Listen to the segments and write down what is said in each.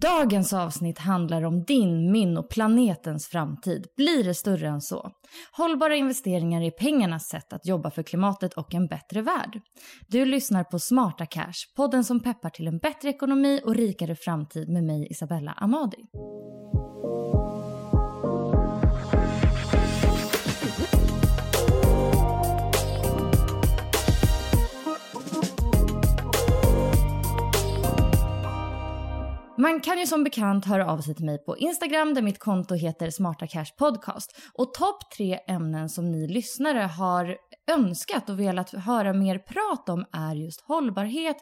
Dagens avsnitt handlar om din, min och planetens framtid. Blir det större än så? Hållbara investeringar är pengarnas sätt att jobba för klimatet och en bättre värld. Du lyssnar på Smarta Cash, podden som peppar till en bättre ekonomi och rikare framtid med mig Isabella Amadi. Man kan ju som bekant höra av sig till mig på Instagram där mitt konto heter Smarta Cash Podcast. Och topp tre ämnen som ni lyssnare har önskat och velat höra mer prat om är just hållbarhet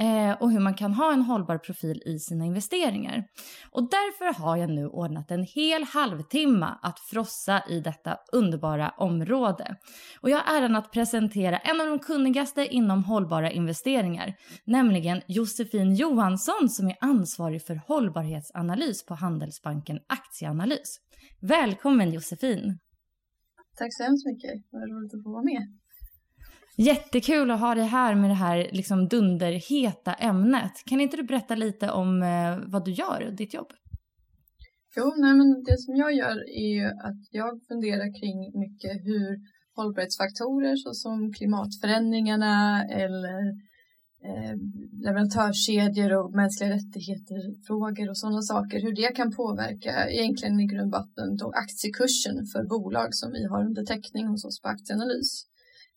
eh, och hur man kan ha en hållbar profil i sina investeringar. Och därför har jag nu ordnat en hel halvtimme att frossa i detta underbara område. Och jag har äran att presentera en av de kunnigaste inom hållbara investeringar, nämligen Josefin Johansson som är ansvarig för hållbarhetsanalys på Handelsbanken Aktieanalys. Välkommen Josefin! Tack så hemskt mycket. Vad roligt att få vara med. Jättekul att ha dig här med det här liksom dunderheta ämnet. Kan inte du berätta lite om eh, vad du gör och ditt jobb? Jo, nej, men det som jag gör är ju att jag funderar kring mycket hur hållbarhetsfaktorer såsom klimatförändringarna eller eh, leverantörskedjor och mänskliga rättigheter-frågor och sådana saker, hur det kan påverka egentligen i grund och botten då aktiekursen för bolag som vi har under täckning hos oss på Aktieanalys.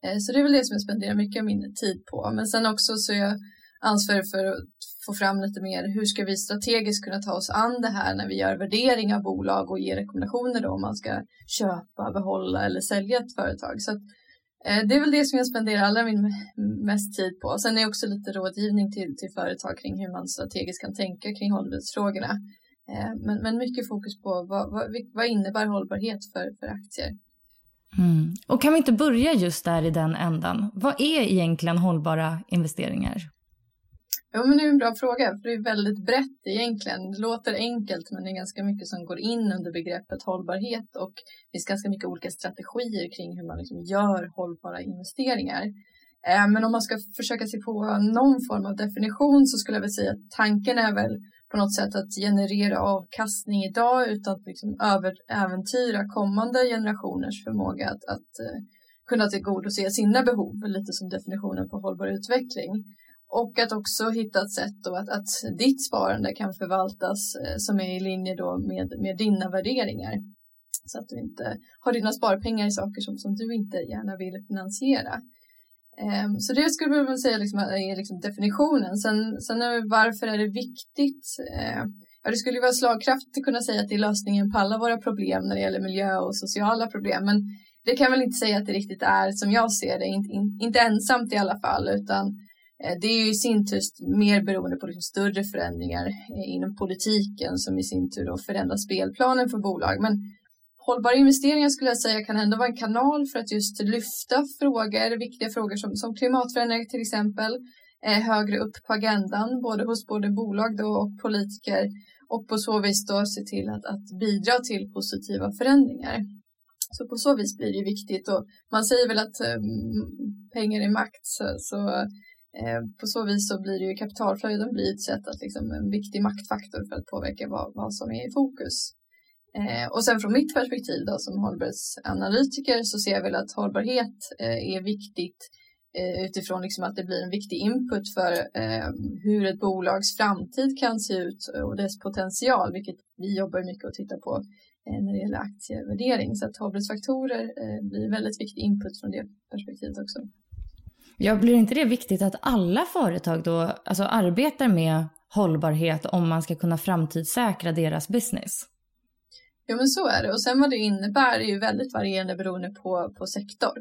Eh, så det är väl det som jag spenderar mycket av min tid på. Men sen också så är jag ansvarig för att få fram lite mer hur ska vi strategiskt kunna ta oss an det här när vi gör värdering av bolag och ger rekommendationer då om man ska köpa, behålla eller sälja ett företag. Så att, Eh, det är väl det som jag spenderar allra min mest tid på. Sen är det också lite rådgivning till, till företag kring hur man strategiskt kan tänka kring hållbarhetsfrågorna. Eh, men, men mycket fokus på vad, vad, vad innebär hållbarhet för, för aktier. Mm. Och kan vi inte börja just där i den ändan? Vad är egentligen hållbara investeringar? Ja, men det är en bra fråga, för det är väldigt brett egentligen. Det låter enkelt, men det är ganska mycket som går in under begreppet hållbarhet och det finns ganska mycket olika strategier kring hur man liksom gör hållbara investeringar. Eh, men om man ska försöka sig på någon form av definition så skulle jag väl säga att tanken är väl på något sätt att generera avkastning idag utan att liksom äventyra kommande generationers förmåga att, att eh, kunna tillgodose sina behov, lite som definitionen på hållbar utveckling. Och att också hitta ett sätt då att, att ditt sparande kan förvaltas eh, som är i linje då med, med dina värderingar. Så att du inte har dina sparpengar i saker som, som du inte gärna vill finansiera. Ehm, så det skulle jag säga liksom är liksom definitionen. Sen, sen är varför är det viktigt? Ehm, ja, det skulle vara slagkraftigt att kunna säga att det är lösningen på alla våra problem när det gäller miljö och sociala problem. Men det kan väl inte säga att det riktigt är som jag ser det, inte, inte ensamt i alla fall, utan Eh, det är ju i sin tur mer beroende på liksom större förändringar eh, inom politiken som i sin tur då förändrar spelplanen för bolag. Men hållbara investeringar skulle jag säga kan ändå vara en kanal för att just lyfta frågor, viktiga frågor som, som klimatförändringar till exempel. eh, högre upp på agendan, både hos både bolag då och politiker och på så vis då se till att, att bidra till positiva förändringar. Så på så vis blir det viktigt och man säger väl att eh, pengar är makt så, så Eh, på så vis så blir det ju kapitalflöden blir ett sätt att liksom en viktig maktfaktor för att påverka vad, vad som är i fokus. Eh, och sen från mitt perspektiv då som hållbarhetsanalytiker så ser jag väl att hållbarhet eh, är viktigt eh, utifrån liksom att det blir en viktig input för eh, hur ett bolags framtid kan se ut och dess potential, vilket vi jobbar mycket att titta på Eh, när det gäller aktievärdering. Så att hållbarhetsfaktorer eh, blir väldigt viktig input från det perspektivet också. Ja, blir inte det viktigt att alla företag då alltså, arbetar med hållbarhet om man ska kunna framtidssäkra deras business? Ja, men så är det. Och sen vad det innebär är ju väldigt varierande beroende på, på sektor.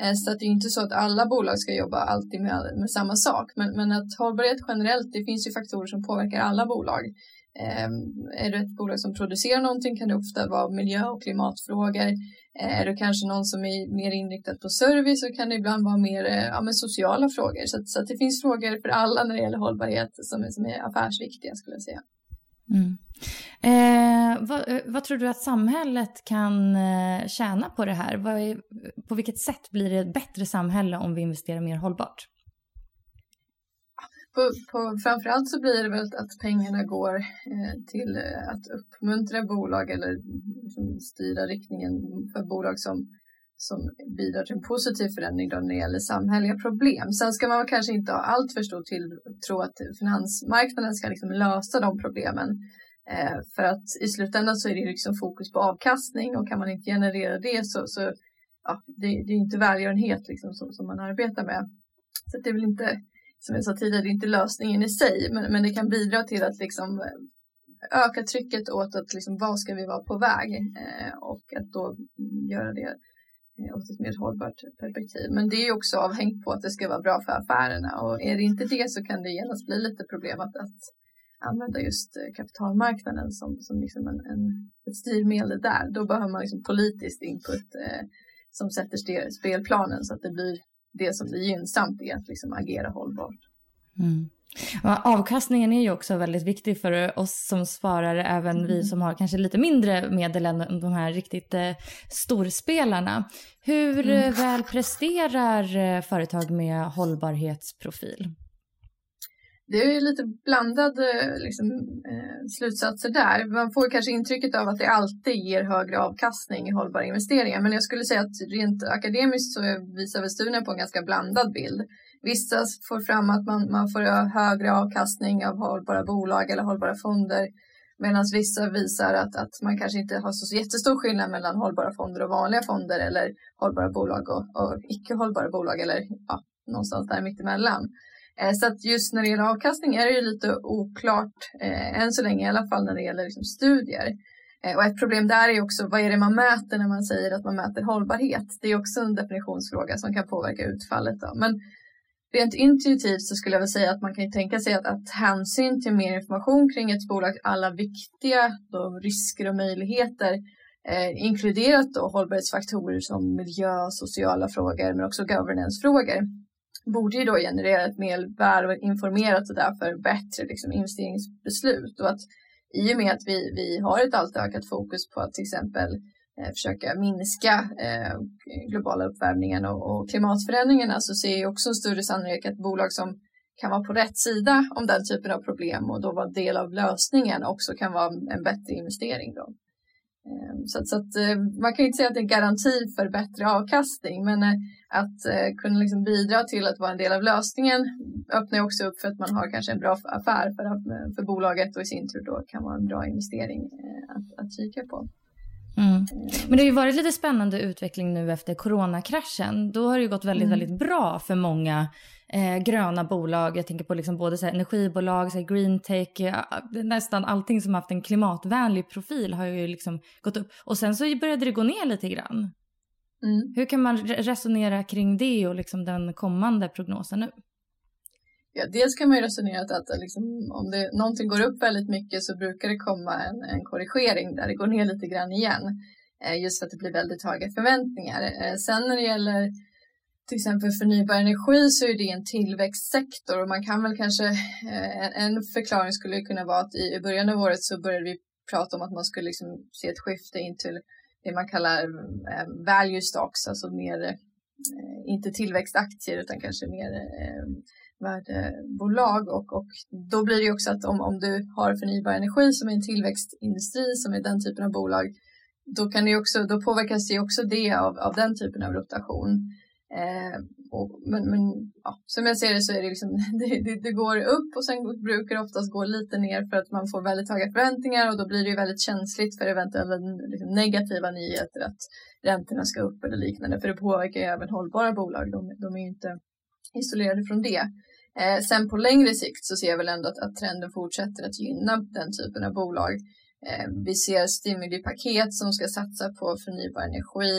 Eh, så att det är inte så att alla bolag ska jobba alltid med, med samma sak. Men, men att hållbarhet generellt, det finns ju faktorer som påverkar alla bolag. Eh, är du ett bolag som producerar någonting kan det ofta vara miljö och klimatfrågor. Eh, är du kanske någon som är mer inriktad på service så kan det ibland vara mer eh, ja, sociala frågor. Så, så att det finns frågor för alla när det gäller hållbarhet som är, som är affärsviktiga skulle jag säga. Mm. Eh, vad, eh, vad, tror du att samhället kan tjäna på det här? Är, på vilket sätt blir det ett bättre samhälle om vi investerar mer hållbart? På, på, framförallt så blir det väl att pengarna går eh, till eh, att uppmuntra bolag eller liksom styra riktningen för bolag som, som bidrar till en positiv förändring då när det gäller samhälleliga problem. Sen ska man kanske inte ha allt för stor tilltro att finansmarknaden ska liksom lösa de problemen. Eh, för att i slutändan så är det liksom fokus på avkastning och kan man inte generera det så, så ja, det, det är inte välgörenhet liksom som, som man arbetar med. Så det är väl inte som jag sa tidigare, det är inte lösningen i sig, men, men det kan bidra till att liksom eh, öka trycket åt att liksom, vad ska vi vara på väg eh, och att då göra det eh, åt ett mer hållbart perspektiv. Men det är också avhängt på att det ska vara bra för affärerna och är det inte det så kan det genast bli lite problem att, att använda just eh, kapitalmarknaden som, som liksom en, en, ett styrmedel där. Då behöver man liksom politiskt input eh, som sätter spelplanen så att det blir det som blir gynnsamt är att liksom agera hållbart. Mm. Avkastningen är ju också väldigt viktig för oss som sparare, även mm. vi som har kanske lite mindre medel än de här riktigt eh, storspelarna. Hur mm. väl presterar eh, företag med hållbarhetsprofil? Det är lite blandade eh, liksom, eh, slutsatser där. Man får kanske intrycket av att det alltid ger högre avkastning i hållbara investeringar. Men jag skulle säga att rent akademiskt så visar väl studien på en ganska blandad bild. Vissa får fram att man, man får högre avkastning av hållbara bolag eller hållbara fonder. Medan vissa visar att, att man kanske inte har så jättestor skillnad mellan hållbara fonder och vanliga fonder eller hållbara bolag och, och icke hållbara bolag eller ja, någonstans där mittemellan. Eh, så att just när det gäller avkastning är det ju lite oklart eh, än så länge, i alla fall när det gäller liksom studier. Eh, och ett problem där är också vad är det man mäter när man säger att man mäter hållbarhet? Det är också en definitionsfråga som kan påverka utfallet. Då. Men rent intuitivt så skulle jag väl säga att man kan tänka sig att, att hänsyn till mer information kring ett bolags alla viktiga då, risker och möjligheter eh, inkluderat då hållbarhetsfaktorer som miljö, sociala frågor men också governance-frågor borde ju då generera ett mer välinformerat och därför bättre liksom, investeringsbeslut. Och att i och med att vi, vi har ett allt ökat fokus på att till exempel eh, försöka minska eh, globala uppvärmningen och, och, klimatförändringarna så ser jag också en större sannolikhet att bolag som kan vara på rätt sida om den typen av problem och då vara del av lösningen också kan vara en bättre investering. Då. Ehm, så, så att, eh, man kan inte säga att det är garanti för bättre avkastning, men eh, att eh, kunna liksom bidra till att vara en del av lösningen öppnar också upp för att man har kanske en bra affär för, för bolaget och i sin tur då kan vara en bra investering att, att kika på. Mm. Ehm. Men det har ju varit lite spännande utveckling nu efter coronakraschen. Då har det ju gått väldigt, mm. väldigt bra för många eh, gröna bolag. Jag tänker på liksom både så här, energibolag, så här, green tech, eh, nästan allting som haft en klimatvänlig profil har ju liksom gått upp. Och sen så började det gå ner lite grann. Mm. Hur kan man resonera kring det och liksom den kommande prognosen nu? Ja, dels kan man ju resonera att, att liksom, om det, någonting går upp väldigt mycket så brukar det komma en, en korrigering där det går ner lite grann igen. Eh, just för att det blir väldigt höga förväntningar. Eh, sen när det gäller till exempel förnybar energi så är det en tillväxtsektor och man kan väl kanske, eh, en, förklaring skulle kunna vara att i början av året så började vi prata om att man skulle liksom se ett skifte in till det man kallar eh, value stocks, alltså mer, eh, inte tillväxtaktier utan kanske mer värdebolag och, och då blir det också att om, om du har förnybar energi som är en tillväxtindustri som är den typen av bolag då, kan det också, då påverkas det också det av, av den typen av rotation. Eh, och, men men ja, som jag ser det så är det liksom, det, det, det, går upp och sen brukar det oftast gå lite ner för att man får väldigt höga förväntningar och då blir det ju väldigt känsligt för eventuella liksom, negativa nyheter att räntorna ska upp eller liknande för det påverkar ju även hållbara bolag. De, de är ju inte isolerade från det. Eh, sen på längre sikt så ser jag väl ändå att, att trenden fortsätter att gynna den typen av bolag. Eh, vi ser stimulipaket som ska satsa på förnybar energi,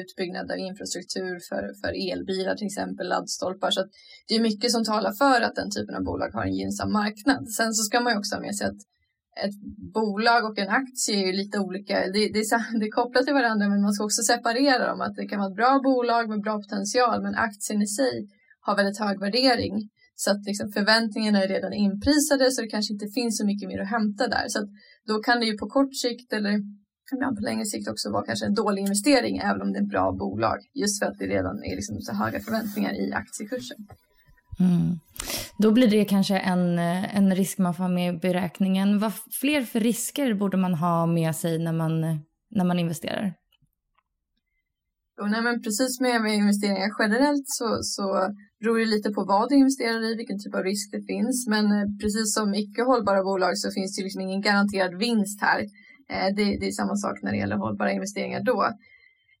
utbyggnad av infrastruktur för, för elbilar till exempel, laddstolpar. Så det är mycket som talar för att den typen av bolag har en gynnsam marknad. Sen så ska man ju också ha med sig att ett bolag och en aktie är ju lite olika. Det, det, är, det är kopplat till varandra men man ska också separera dem. Att det kan vara ett bra bolag med bra potential men aktien i sig har väldigt hög värdering. Så att liksom förväntningarna är redan inprisade så det kanske inte finns så mycket mer att hämta där. Så att då kan det ju på kort sikt eller ibland på längre sikt också vara kanske en dålig investering även om det är ett bra bolag. Just för att det redan är liksom så höga förväntningar i aktiekursen. Mm. Då blir det kanske en, en risk man får ha med i beräkningen. Vad fler för risker borde man ha med sig när man, när man investerar? Och nej, men precis med, med investeringar generellt så, så beror det lite på vad du investerar i, vilken typ av risk det finns. Men eh, precis som icke hållbara bolag så finns det liksom ingen garanterad vinst här. Eh, det, det, är samma sak när det gäller hållbara investeringar då.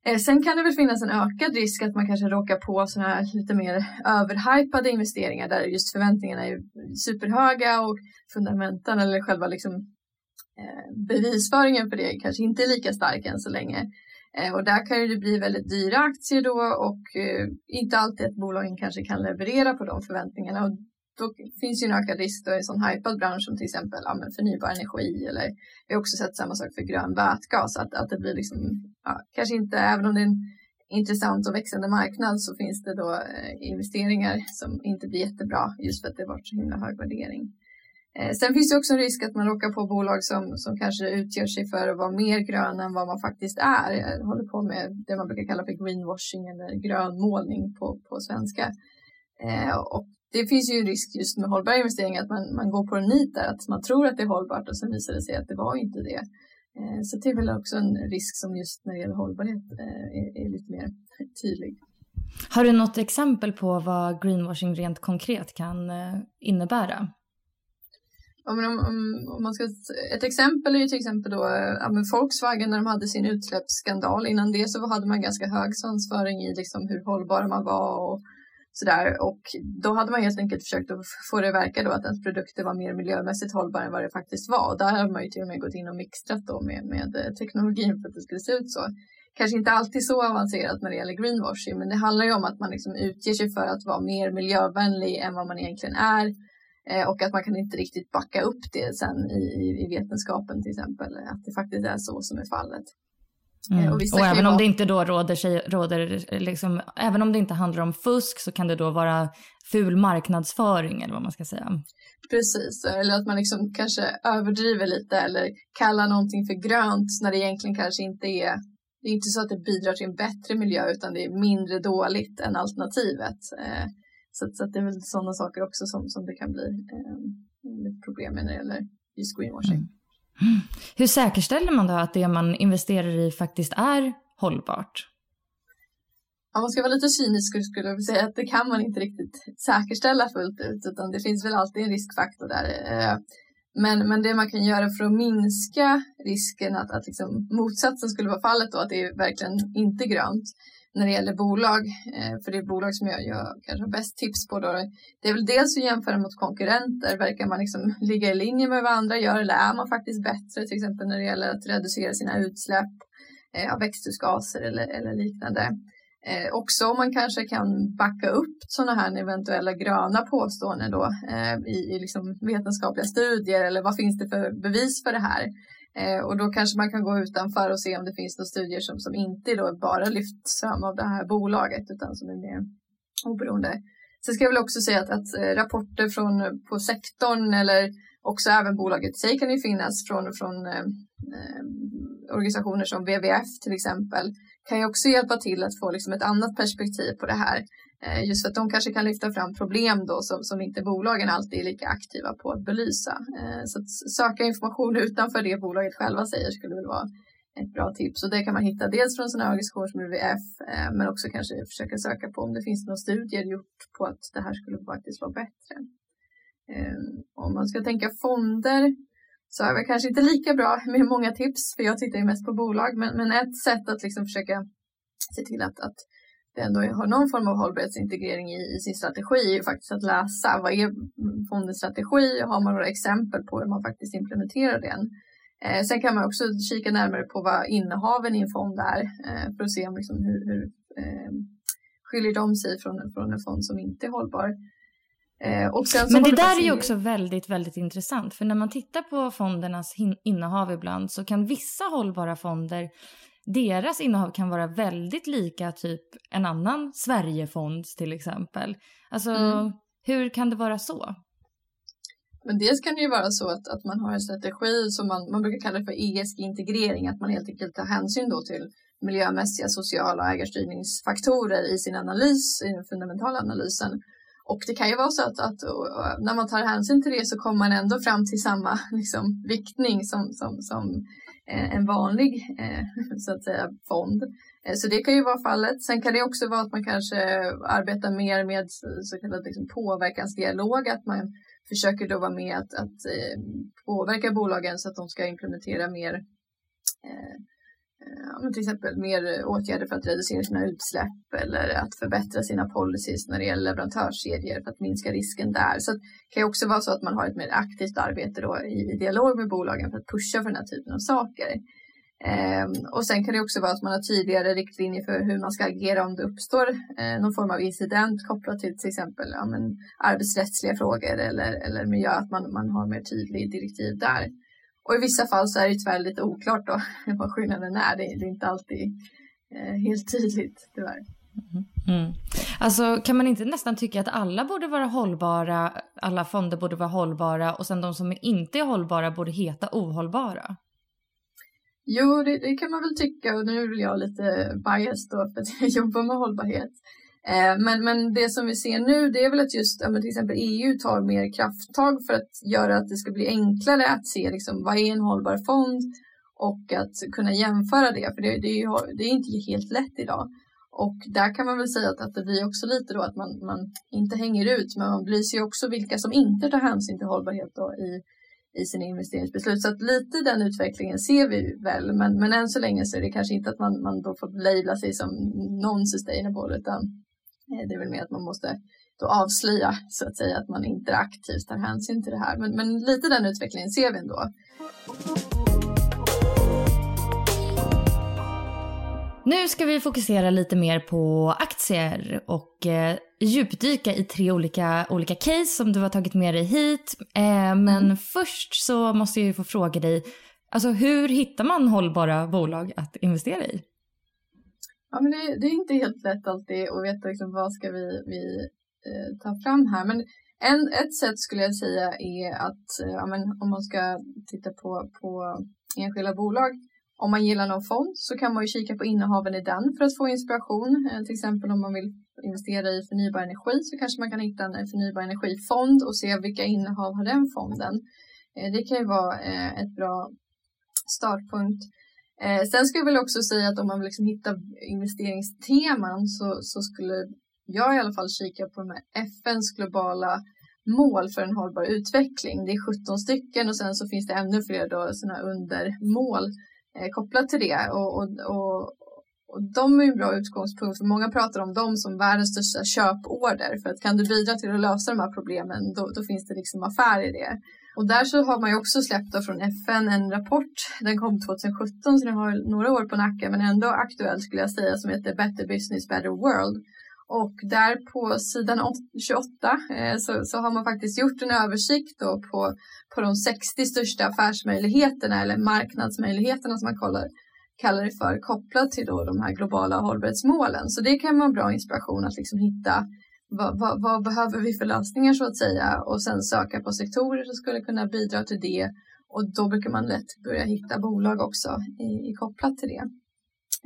Eh, sen kan det väl finnas en ökad risk att man kanske råkar på sådana här lite mer överhypade investeringar där just förväntningarna är superhöga och fundamenten eller själva liksom, bevisföringen för det kanske inte är lika stark än så länge. Eh, och där kan det bli väldigt dyra aktier då och eh, inte alltid att bolagen kanske kan leverera på de förväntningarna. Och då finns ju en ökad risk då i en sån hypad bransch som till exempel ja, förnybar energi eller vi har också sett samma sak för grön vätgas att, att det blir liksom, ja, kanske inte, även om det är en intressant och växande marknad så finns det då eh, investeringar som inte blir jättebra just för att det varit så himla hög värdering. Eh, sen finns det också en risk att man råkar på bolag som, som kanske utgör sig för att vara mer gröna än vad man faktiskt är. Jag håller på med det man brukar kalla för greenwashing eller grönmålning på, på svenska. Eh, och det finns ju en risk just med hållbara investeringar att man, man går på en nit där, att man tror att det är hållbart och sen visar det sig att det var inte det. Eh, så det är väl också en risk som just när det gäller hållbarhet eh, är, är lite mer tydlig. Har du något exempel på vad greenwashing rent konkret kan eh, innebära? Om, om, om, man ska, ett exempel är ju till exempel då eh, ja, Volkswagen när de hade sin utsläppsskandal. Innan det så hade man ganska hög svansföring i liksom hur hållbar man var och sådär. Och då hade man helt enkelt försökt att få det att verka då att ens produkter var mer miljömässigt hållbara än vad det faktiskt var. Och där har man ju till och med gått in och mixtrat då med, med eh, teknologin för att det skulle se ut så. Kanske inte alltid så avancerat när det gäller greenwashing, men det handlar ju om att man liksom utger sig för att vara mer miljövänlig än vad man egentligen är och att man kan inte riktigt backa upp det sen i, i vetenskapen till exempel, att det faktiskt är så som är fallet. Eh, mm. Och, och även om det inte då råder, sig, råder liksom, även om det inte handlar om fusk så kan det då vara ful marknadsföring eller vad man ska säga. Precis, eller att man liksom kanske överdriver lite eller kallar någonting för grönt när det egentligen kanske inte är det är inte så att det bidrar till en bättre miljö utan det är mindre dåligt än alternativet. Så, så det är väl sådana saker också som, som det kan bli eh, problem med när det gäller just greenwashing. Mm. Hur säkerställer man då att det man investerar i faktiskt är hållbart? Om man ska vara lite cynisk skulle jag säga att det kan man inte riktigt säkerställa fullt ut utan det finns väl alltid en riskfaktor där. Eh, men, men det man kan göra för att minska risken att, att liksom motsatsen skulle vara fallet då, att det är verkligen inte grönt, när det gäller bolag, eh, för det är bolag som jag, jag kanske har bäst tips på då, det är väl dels att jämföra mot konkurrenter, verkar man liksom ligga i linje med vad andra gör eller är man faktiskt bättre till exempel när det gäller att reducera sina utsläpp eh, av växthusgaser eller, eller liknande. Eh, också om man kanske kan backa upp sådana här eventuella gröna påståenden då eh, i, i liksom vetenskapliga studier eller vad finns det för bevis för det här? Eh, och då kanske man kan gå utanför och se om det finns några studier som, som inte då bara lyfts fram av det här bolaget utan som är mer oberoende. Sen ska jag väl också säga att, att eh, rapporter från på sektorn eller också även bolaget i sig kan ju finnas från, från eh, eh organisationer som WWF till exempel kan ju också hjälpa till att få liksom ett annat perspektiv på det här. Eh, just för att de kanske kan lyfta fram problem då som, som inte bolagen alltid är lika aktiva på att belysa. Eh, så att söka information utanför det bolaget själva säger skulle väl vara ett bra tips. Och det kan man hitta dels från sådana organisationer som UVF eh, men också kanske försöka söka på om det finns några studier gjort på att det här skulle faktiskt vara bättre. Om man ska tänka fonder så är det kanske inte lika bra med många tips för jag tittar ju mest på bolag men, men ett sätt att liksom försöka se till att, att ändå har någon form av hållbarhetsintegrering i, i sin strategi är ju faktiskt att läsa vad är fondens strategi och har man några exempel på hur man faktiskt implementerar den. Eh, sen kan man också kika närmare på vad innehaven i en fond är eh, för att se om liksom hur, hur eh, skiljer de sig från, från en fond som inte är hållbar. Eh, Men det där är ju också väldigt, väldigt intressant. För när man tittar på fondernas innehav ibland så kan vissa hållbara fonder deras innehav kan vara väldigt lika typ en annan Sverigefond till exempel. Alltså mm. hur kan det vara så? Men dels kan det ju vara så att, att man har en strategi som man, man brukar kalla för ESG-integrering, att man helt enkelt tar hänsyn då till miljömässiga, sociala och ägarstyrningsfaktorer i sin analys, i den fundamentala analysen. Och det kan ju vara så att, att när man tar hänsyn till det så kommer man ändå fram till samma liksom, viktning som, som, som en vanlig eh, så att säga, fond. Eh, så det kan ju vara fallet. Sen kan det också vara att man kanske arbetar mer med så kallad liksom påverkansdialog, att man försöker då vara med att, att påverka bolagen så att de ska implementera mer Eh, ja, till exempel mer eh, åtgärder för att reducera sina utsläpp eller att förbättra sina policies när det gäller leverantörskedjor för att minska risken där. Så det kan ju också vara så att man har ett mer aktivt arbete då i, i dialog med bolagen för att pusha för den här typen av saker. Eh, och sen kan det också vara att man har tydligare riktlinjer för hur man ska agera om det uppstår eh, någon form av incident kopplat till till exempel ja, men, arbetsrättsliga frågor eller, eller miljö, att man, man har mer tydlig direktiv där. Och i vissa fall så är det tyvärr lite oklart då vad skillnaden är. Det är inte alltid eh, helt tydligt tyvärr. Mm. Alltså kan man inte nästan tycka att alla borde vara hållbara, alla fonder borde vara hållbara och sen de som inte är hållbara borde heta ohållbara? Jo, det, det kan man väl tycka och nu är jag lite biased då för att jag jobbar med hållbarhet. Eh, men, men det som vi ser nu det är väl att just ja, till exempel EU tar mer krafttag för att göra att det ska bli enklare att se liksom, vad är en hållbar fond och att kunna jämföra det. För det, det, är, det är inte helt lätt idag. Och där kan man väl säga att, att det blir också lite då att man, man inte hänger ut men man belyser ju också vilka som inte tar hänsyn till hållbarhet då i, i sina investeringsbeslut. Så att lite den utvecklingen ser vi väl men, men än så länge så är det kanske inte att man, man då får labla sig som non-sustainable utan det är väl mer att man måste då avslöja så att säga att man inte aktivt tar hänsyn till det här. Men, men lite den utvecklingen ser vi ändå. Nu ska vi fokusera lite mer på aktier och eh, djupdyka i tre olika, olika case som du har tagit med dig hit. Eh, men mm. först så måste jag ju få fråga dig, alltså hur hittar man hållbara bolag att investera i? Ja, men det, det, är inte helt lätt alltid att veta liksom, vad ska vi, vi eh, ta fram här. Men en, ett sätt skulle jag säga är att eh, ja, men om man ska titta på, på enskilda bolag. Om man gillar någon fond så kan man ju kika på innehaven i den för att få inspiration. Eh, till exempel om man vill investera i förnybar energi så kanske man kan hitta en förnybar energifond och se vilka innehav har den fonden. Eh, det kan ju vara eh, ett bra startpunkt. Eh, sen skulle jag väl också säga att om man vill liksom hitta investeringsteman så, så skulle jag i alla fall kika på de här FNs globala mål för en hållbar utveckling. Det är 17 stycken och sen så finns det ännu fler då, såna undermål eh, kopplat till det. Och, och, och, och de är en bra utgångspunkt för många pratar om dem som världens största köporder. För att kan du bidra till att lösa de här problemen då, då finns det liksom affär i det. Och där så har man ju också släppt från FN en rapport. Den kom 2017 så den har några år på nacken men ändå aktuell skulle jag säga som heter Better Business Better World. Och där på sidan 28 eh, så, så, har man faktiskt gjort en översikt då på, på de 60 största affärsmöjligheterna eller marknadsmöjligheterna som man kollar, kallar det för kopplat till då de här globala hållbarhetsmålen. Så det kan vara bra inspiration att liksom hitta vad, vad, vad, behöver vi för lösningar så att säga och sen söka på sektorer som skulle kunna bidra till det och då brukar man lätt börja hitta bolag också i, i kopplat till det.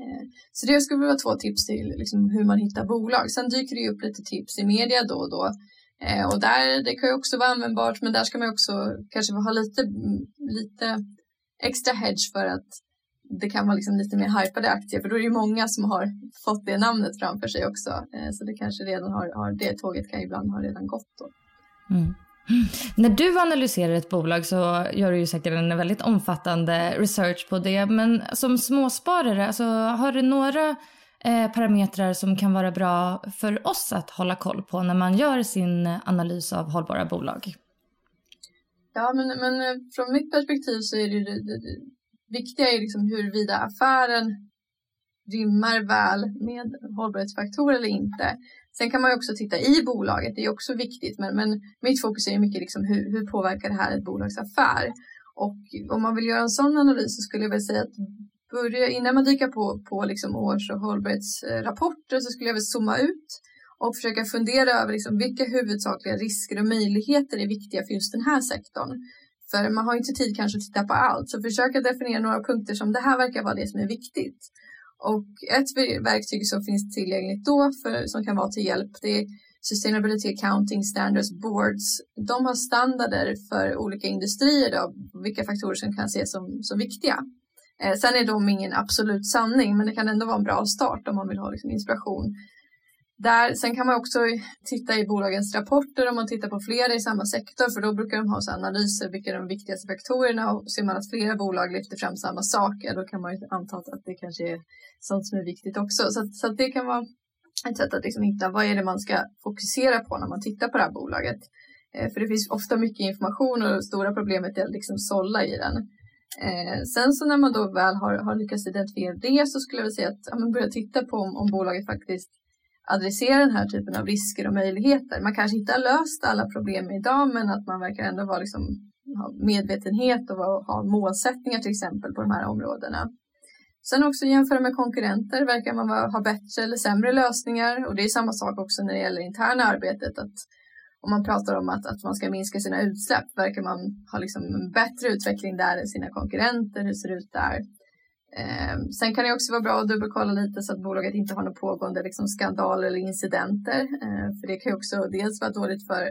Eh, så det skulle vara två tips till liksom, hur man hittar bolag. Sen dyker det upp lite tips i media då och då eh, och där, det kan ju också vara användbart men där ska man också kanske ha lite, lite extra hedge för att det kan vara liksom lite mer hypade aktier för då är det många som har fått det namnet framför sig också. Eh, så det kanske redan har, har det tåget kan ibland ha redan gått då. Mm. När du analyserar ett bolag så gör du ju säkert en väldigt omfattande research på det. Men som småsparare, alltså, har du några eh, parametrar som kan vara bra för oss att hålla koll på när man gör sin analys av hållbara bolag? Ja, men, men eh, från mitt perspektiv så är det, det, det viktiga är liksom huruvida affären rimmar väl med hållbarhetsfaktorer eller inte. Sen kan man ju också titta i bolaget, det är också viktigt, men, men mitt fokus är mycket liksom hur, hur påverkar det här ett bolags affär? Och om man vill göra en sån analys så skulle jag väl säga att börja, innan man dyker på, på liksom års och hållbarhetsrapporter så skulle jag vilja zooma ut och försöka fundera över liksom vilka huvudsakliga risker och möjligheter är viktiga för just den här sektorn. För man har inte tid kanske att titta på allt, så försök att definiera några punkter som det här verkar vara det som är viktigt. Och ett verktyg som finns tillgängligt då för, som kan vara till hjälp det är Sustainability Accounting Standards Boards. De har standarder för olika industrier då, vilka faktorer som kan ses som, som viktiga. Eh, sen är de ingen absolut sanning, men det kan ändå vara en bra start om man vill ha liksom, inspiration. Där, sen kan man också titta i bolagens rapporter om man tittar på flera i samma sektor för då brukar de ha så analyser vilka är de viktigaste faktorerna och ser man att flera bolag lyfter fram samma saker då kan man ju anta att det kanske är sånt som är viktigt också. Så, så det kan vara ett sätt att liksom hitta vad är det man ska fokusera på när man tittar på det här bolaget. Eh, för det finns ofta mycket information och det stora problemet är att liksom sålla i den. Eh, sen så när man då väl har, har lyckats identifiera det så skulle jag vilja säga att ja, man börjar titta på om, om bolaget faktiskt adressera den här typen av risker och möjligheter. Man kanske inte har löst alla problem idag men att man verkar ändå vara liksom, ha medvetenhet och ha målsättningar till exempel på de här områdena. Sen också jämföra med konkurrenter, verkar man ha bättre eller sämre lösningar och det är samma sak också när det gäller interna arbetet. Att om man pratar om att, att man ska minska sina utsläpp verkar man ha liksom en bättre utveckling där än sina konkurrenter. Hur ser det ut där? Eh, sen kan det också vara bra att dubbelkolla lite så att bolaget inte har några pågående liksom, skandaler eller incidenter. Eh, för det kan ju också dels vara dåligt för,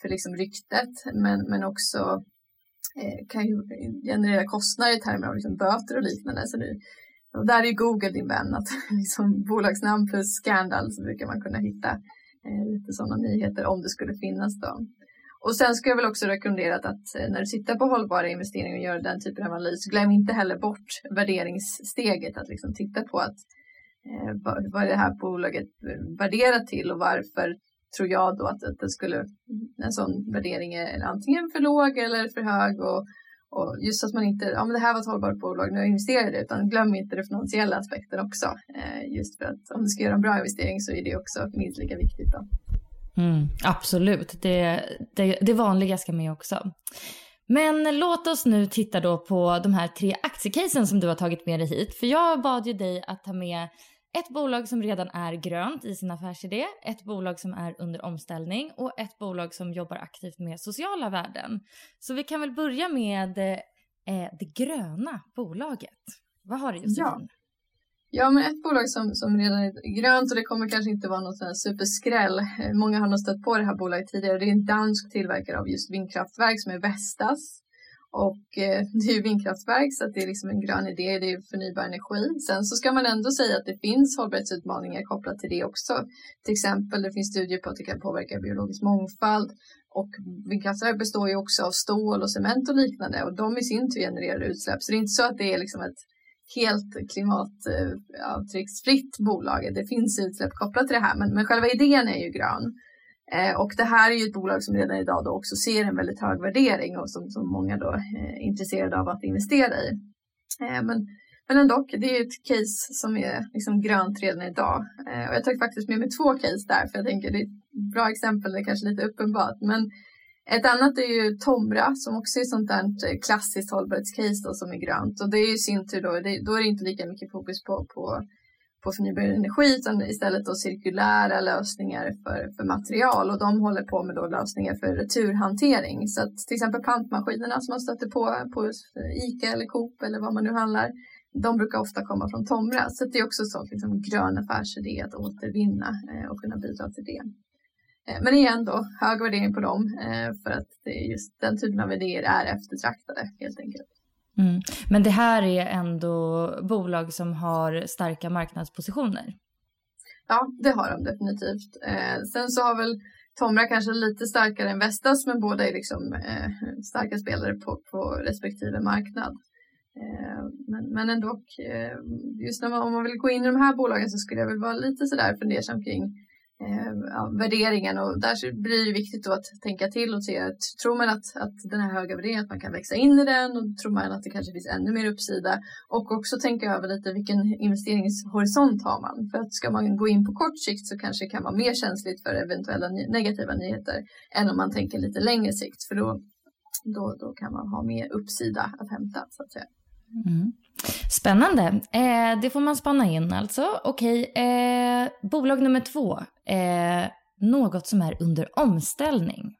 för liksom, ryktet men, men också eh, kan ju generera kostnader i termer av liksom, böter och liknande. Så det, och där är Google din vän, att liksom, bolagsnamn plus skandal så brukar man kunna hitta eh, lite sådana nyheter om det skulle finnas. Då. Och sen ska jag väl också rekommendera att eh, när du tittar på hållbara investeringar och gör den typen av analys, glöm inte heller bort värderingssteget, att liksom titta på att eh, vad, är det här bolaget värderat till och varför tror jag då att, att det skulle, en sån värdering är antingen för låg eller för hög och, och just att man inte, ja men det här var ett hållbart bolag, nu investerar jag i det, utan glöm inte den finansiella aspekten också. Eh, just för att om du ska göra en bra investering så är det också minst lika viktigt. Då. Mm, absolut, det, det, det vanliga ska med också. Men låt oss nu titta då på de här tre aktiecasen som du har tagit med dig hit. För jag bad ju dig att ta med ett bolag som redan är grönt i sin affärsidé, ett bolag som är under omställning och ett bolag som jobbar aktivt med sociala värden. Så vi kan väl börja med eh, det gröna bolaget. Vad har du Josefin? Ja. Ja, men ett bolag som, som redan är grönt och det kommer kanske inte vara något superskräll. Eh, många har nog stött på det här bolaget tidigare. Det är en dansk tillverkare av just vindkraftverk som är Vestas. Och eh, det är ju vindkraftverk så att det är liksom en grön idé, det är förnybar energi. Sen så ska man ändå säga att det finns hållbarhetsutmaningar kopplat till det också. Till exempel det finns studier på att det kan påverka biologisk mångfald och vindkraftverk består ju också av stål och cement och liknande och de i sin tur genererar utsläpp. Så det är inte så att det är liksom ett helt klimatavtrycksfritt eh, bolag. Det finns utsläpp kopplat till det här, men, men själva idén är ju grön. Eh, och det här är ju ett bolag som redan idag då också ser en väldigt hög värdering och som, som många då eh, är intresserade av att investera i. Eh, men, men ändå, det är ju ett case som är liksom grönt redan idag. Eh, och jag tog faktiskt med mig två case där, för jag tänker det är ett bra exempel, det är kanske lite uppenbart. Men ett annat är ju Tomra som också är sånt där eh, klassiskt hållbarhetscase då, som är grönt och det är i sin tur då, det, då är det inte lika mycket fokus på, på, på förnybar energi utan istället då cirkulära lösningar för, för material och de håller på med då lösningar för returhantering. Så att till exempel pantmaskinerna som man stöter på på ICA eller Coop eller vad man nu handlar, de brukar ofta komma från Tomra. Så det är också en sån liksom, grön affärsidé att återvinna eh, och kunna bidra till det. Eh, men igen då, hög värdering på dem eh, för att det just den typen av idéer är eftertraktade helt enkelt. Mm. Men det här är ändå bolag som har starka marknadspositioner? Ja, det har de definitivt. Eh, sen så har väl Tomra kanske lite starkare än Vestas, men båda är liksom starka spelare på, på respektive marknad. Men, men ändå, just när man, om man vill gå in i de här bolagen så skulle jag väl vara lite sådär fundersam kring Eh, ja, värderingen och där blir det viktigt då att tänka till och se att tror man att, att den här höga värderingen, att man kan växa in i den och tror man att det kanske finns ännu mer uppsida och också tänka över lite vilken investeringshorisont har man. För att ska man gå in på kort sikt så kanske det kan vara mer känsligt för eventuella negativa nyheter än om man tänker lite längre sikt för då, då, då kan man ha mer uppsida att hämta så att säga. Mm. Spännande. Eh, det får man spana in alltså. Okej, eh, bolag nummer två. Eh, något som är under omställning.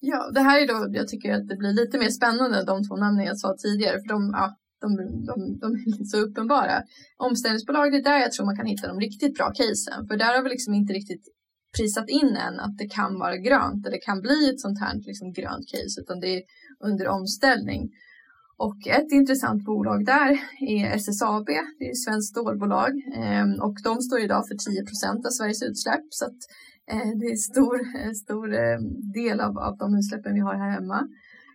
Ja, det här är då, jag tycker att det blir lite mer spännande de två namnen jag sa tidigare, för de, ja, de, de, de är inte så uppenbara. Omställningsbolag, det är där jag tror man kan hitta de riktigt bra casen, för där har vi liksom inte riktigt prisat in än att det kan vara grönt, eller det kan bli ett sånt här liksom grönt case, utan det är under omställning. Och ett intressant bolag där är SSAB, det är ett svenskt stålbolag ehm, och de står idag för 10 procent av Sveriges utsläpp så att eh, det är en stor, eh, stor eh, del av, av de utsläppen vi har här hemma.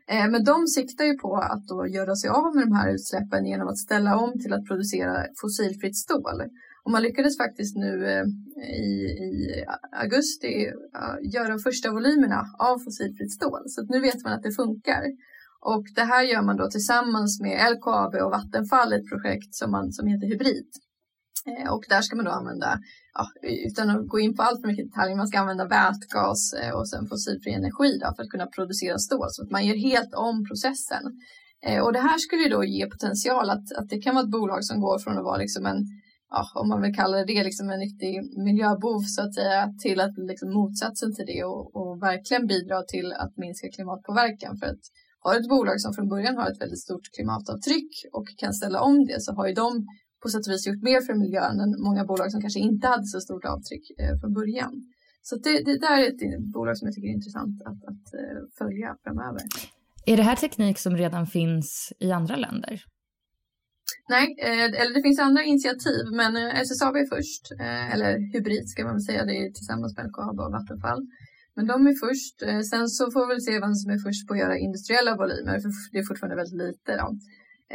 Ehm, men de siktar ju på att då göra sig av med de här utsläppen genom att ställa om till att producera fossilfritt stål. Och man lyckades faktiskt nu i, i augusti göra de första volymerna av fossilfritt stål. Så nu vet man att det funkar. Och det här gör man då tillsammans med LKAB och Vattenfall, ett projekt som, man, som heter Hybrid. Eh, och där ska man då använda, ja, utan att gå in på allt för mycket detaljer, man ska använda vätgas eh, och sen fossilfri energi då, för att kunna producera stål. Så att man gör helt om processen. Eh, och det här skulle då ge potential att, att det kan vara ett bolag som går från att vara liksom en ja, om man vill kalla det liksom en riktig miljöbov så att säga, till att liksom motsatsen till det och, och verkligen bidra till att minska klimatpåverkan. För att har ett bolag som från början har ett väldigt stort klimatavtryck och kan ställa om det så har ju de på sätt och vis gjort mer för miljön än många bolag som kanske inte hade så stort avtryck eh, från början. Så det, det där är ett bolag som jag tycker är intressant att, att uh, följa framöver. Är det här teknik som redan finns i andra länder? Nej, eh, eller det finns andra initiativ, men eh, SSAB är först, eh, eller Hybrid ska man väl säga, det är tillsammans med LKAB och Vattenfall. Men de är först. Eh, sen så får vi väl se vem som är först på att göra industriella volymer, för det är fortfarande väldigt lite. Då.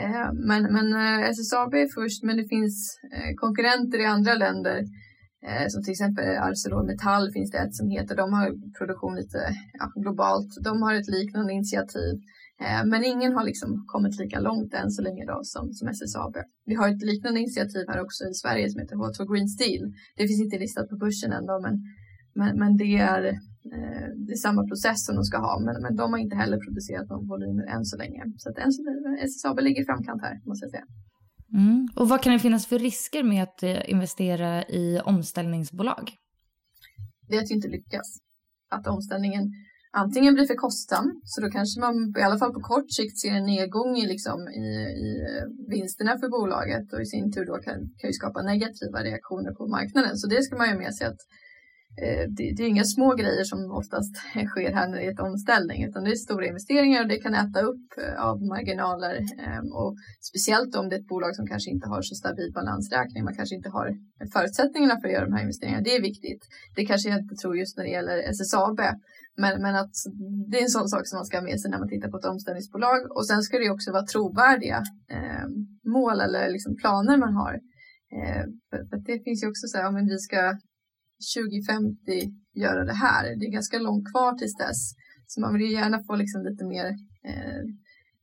Eh, men, men eh, SSAB är först, men det finns konkurrenter i andra länder. Som till exempel ArcelorMittal finns det ett som heter. De har produktion lite ja, globalt. De har ett liknande initiativ. Men ingen har liksom kommit lika långt än så länge då som, som SSAB. Vi har ett liknande initiativ här också i Sverige som heter H2 Green Steel. Det finns inte listat på börsen ändå men, men, men det är det är samma process som de ska ha, men, men de har inte heller producerat någon volymer än så länge. Så att än så länge, SSAB ligger i framkant här, måste jag säga. Mm. Och vad kan det finnas för risker med att eh, investera i omställningsbolag? Det är att inte lyckas. Att omställningen antingen blir för kostsam, så då kanske man i alla fall på kort sikt ser en nedgång i, liksom, i, i eh, vinsterna för bolaget och i sin tur då kan, kan ju skapa negativa reaktioner på marknaden. Så det ska man ju med sig att Eh, Eh, det, det, är inga små grejer som oftast sker här när det är ett omställning utan det är stora investeringar och det kan äta upp eh, av marginaler ehm, och speciellt om det är ett bolag som kanske inte har så stabil balansräkning, man kanske inte har förutsättningarna för att göra de här investeringarna. Det är viktigt. Det kanske jag inte tror just när det gäller SSAB, men, men att det är en sån sak som man ska ha med sig när man tittar på ett omställningsbolag och sen ska det också vara trovärdiga eh, mål eller liksom planer man har. Eh, för, för det finns ju också så här, om vi ska 2050 göra det här. Det är ganska långt kvar tills dess. Så man vill ju gärna få liksom lite mer eh,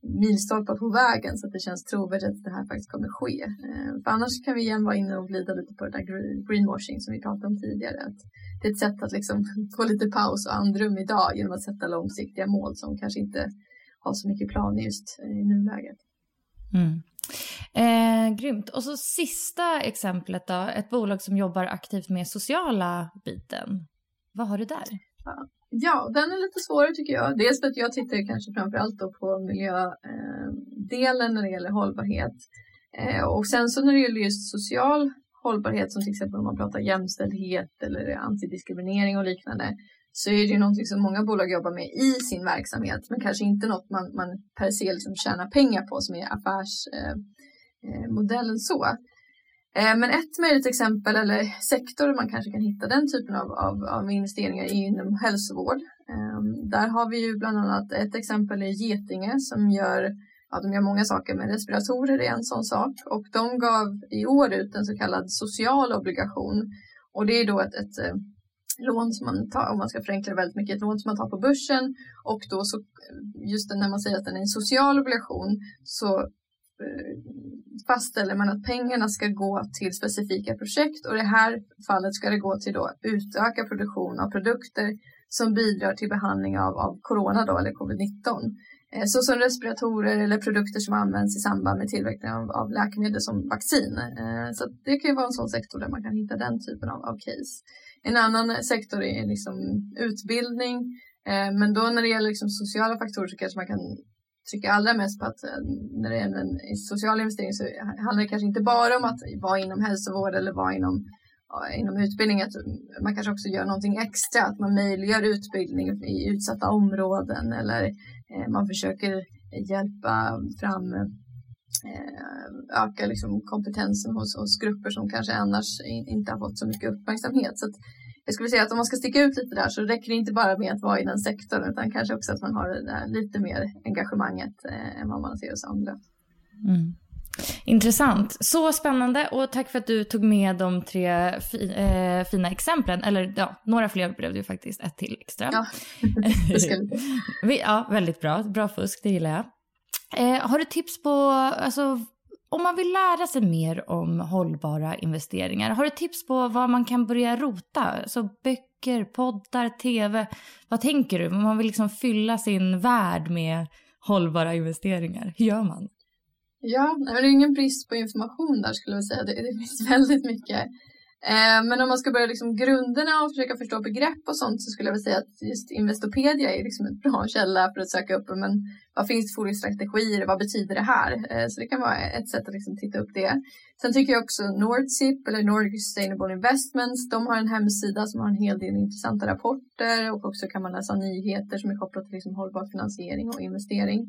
milstolpar på vägen så att det känns trovärdigt att det här faktiskt kommer ske. Eh, för annars kan vi igen vara inne och glida lite på det där greenwashing som vi pratade om tidigare. Att det är ett sätt att liksom få lite paus och andrum idag genom att sätta långsiktiga mål som kanske inte har så mycket plan just eh, i nuläget. Mm. Eh, grymt. Och så sista exemplet då, ett bolag som jobbar aktivt med sociala biten. Vad har du där? Ja, den är lite svårare tycker jag. Dels för att jag tittar kanske framförallt då på miljödelen eh, när det gäller hållbarhet. Eh, och sen så när det gäller just social hållbarhet som till exempel om man pratar jämställdhet eller antidiskriminering och liknande så är det ju någonting som många bolag jobbar med i sin verksamhet men kanske inte något man, man per se liksom tjänar pengar på som är affärs eh, Eh, modellen så. Eh, men ett möjligt exempel eller sektor man kanske kan hitta den typen av, av, av investeringar är inom hälsovård. Ehm, där har vi ju bland annat ett exempel i Getinge som gör ja, de gör många saker, men respiratorer är en sån sak. Och de gav i år ut en så kallad social obligation. Och det är då ett, ett eh, lån som man tar, om man ska förenkla väldigt mycket, ett lån som man tar på börsen. Och då så, just när man säger att den är en social obligation, så fastställer man att pengarna ska gå till specifika projekt och i det här fallet ska det gå till då utöka produktion av produkter som bidrar till behandling av, av corona då, eller covid-19. Eh, såsom respiratorer eller produkter som används i samband med tillverkning av, av läkemedel som vaccin. Eh, så det kan ju vara en sån sektor där man kan hitta den typen av, av case. En annan eh, sektor är liksom utbildning. Eh, men då när det gäller liksom sociala faktorer så kanske man kan trycker allra mest på att eh, när det gäller en social investering så handlar det kanske inte bara om att vara inom hälsovård eller vara inom inom utbildning att man kanske också gör någonting extra, att man möjliggör utbildning i utsatta områden eller eh, man försöker hjälpa fram eh, öka liksom kompetensen hos, hos grupper som kanske annars inte har fått så mycket uppmärksamhet. Så jag skulle säga att om man ska sticka ut lite där så räcker det inte bara med att vara i den sektorn utan kanske också att man har lite mer engagemanget eh, än vad man ser hos andra. Mm. Intressant. Så spännande och tack för att du tog med de tre fi, eh, fina exemplen. Eller ja, några fler blev det ju faktiskt. Ett till extra. Ja, ja väldigt bra. Bra fusk, det gillar jag. Eh, har du tips på, alltså, om man vill lära sig mer om hållbara investeringar, har du tips på var man kan börja rota? Så böcker, poddar, tv. Vad tänker du? Om man vill liksom fylla sin värld med hållbara investeringar, hur gör man? Ja, det är ingen brist på information där skulle jag säga. Det, det finns väldigt mycket. Eh, men om man ska börja liksom grunderna och försöka förstå begrepp och sånt så skulle jag säga att just Investopedia är liksom en bra källa för att söka upp men vad finns det för strategier, vad betyder det här? Eh, så det kan vara ett sätt att liksom titta upp det. Sen tycker jag också Nordsip eller Nordic Sustainable Investments, de har en hemsida som har en hel del intressanta rapporter och också kan man läsa nyheter som är kopplat till liksom hållbar finansiering och investering.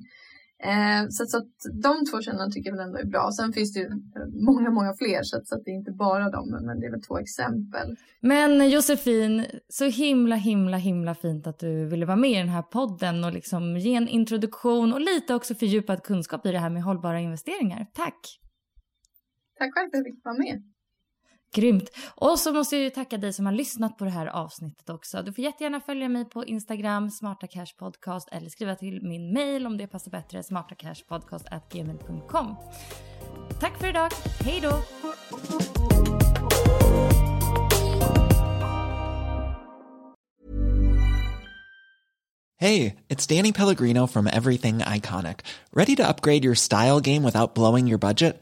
Eh, så, så att de två källorna tycker jag väl ändå är bra. Sen finns det ju många, många fler så, att, så det är inte bara dem, men det är väl två exempel. Men Josefin, så himla, himla, himla fint att du ville vara med i den här podden och liksom ge en introduktion och lite också fördjupad kunskap i det här med hållbara investeringar. Tack! Tack själv för att jag fick vara med. Grymt. Och så måste jag ju tacka dig som har lyssnat på det här avsnittet också. Du får jättegärna följa mig på Instagram, Smarta Cash Podcast eller skriva till min mail om det passar bättre, smartacashpodcast.gmail.com. Tack för idag. Hej då! Hej, det är Danny Pellegrino from Everything Iconic. Ready to upgrade your style game without blowing your budget?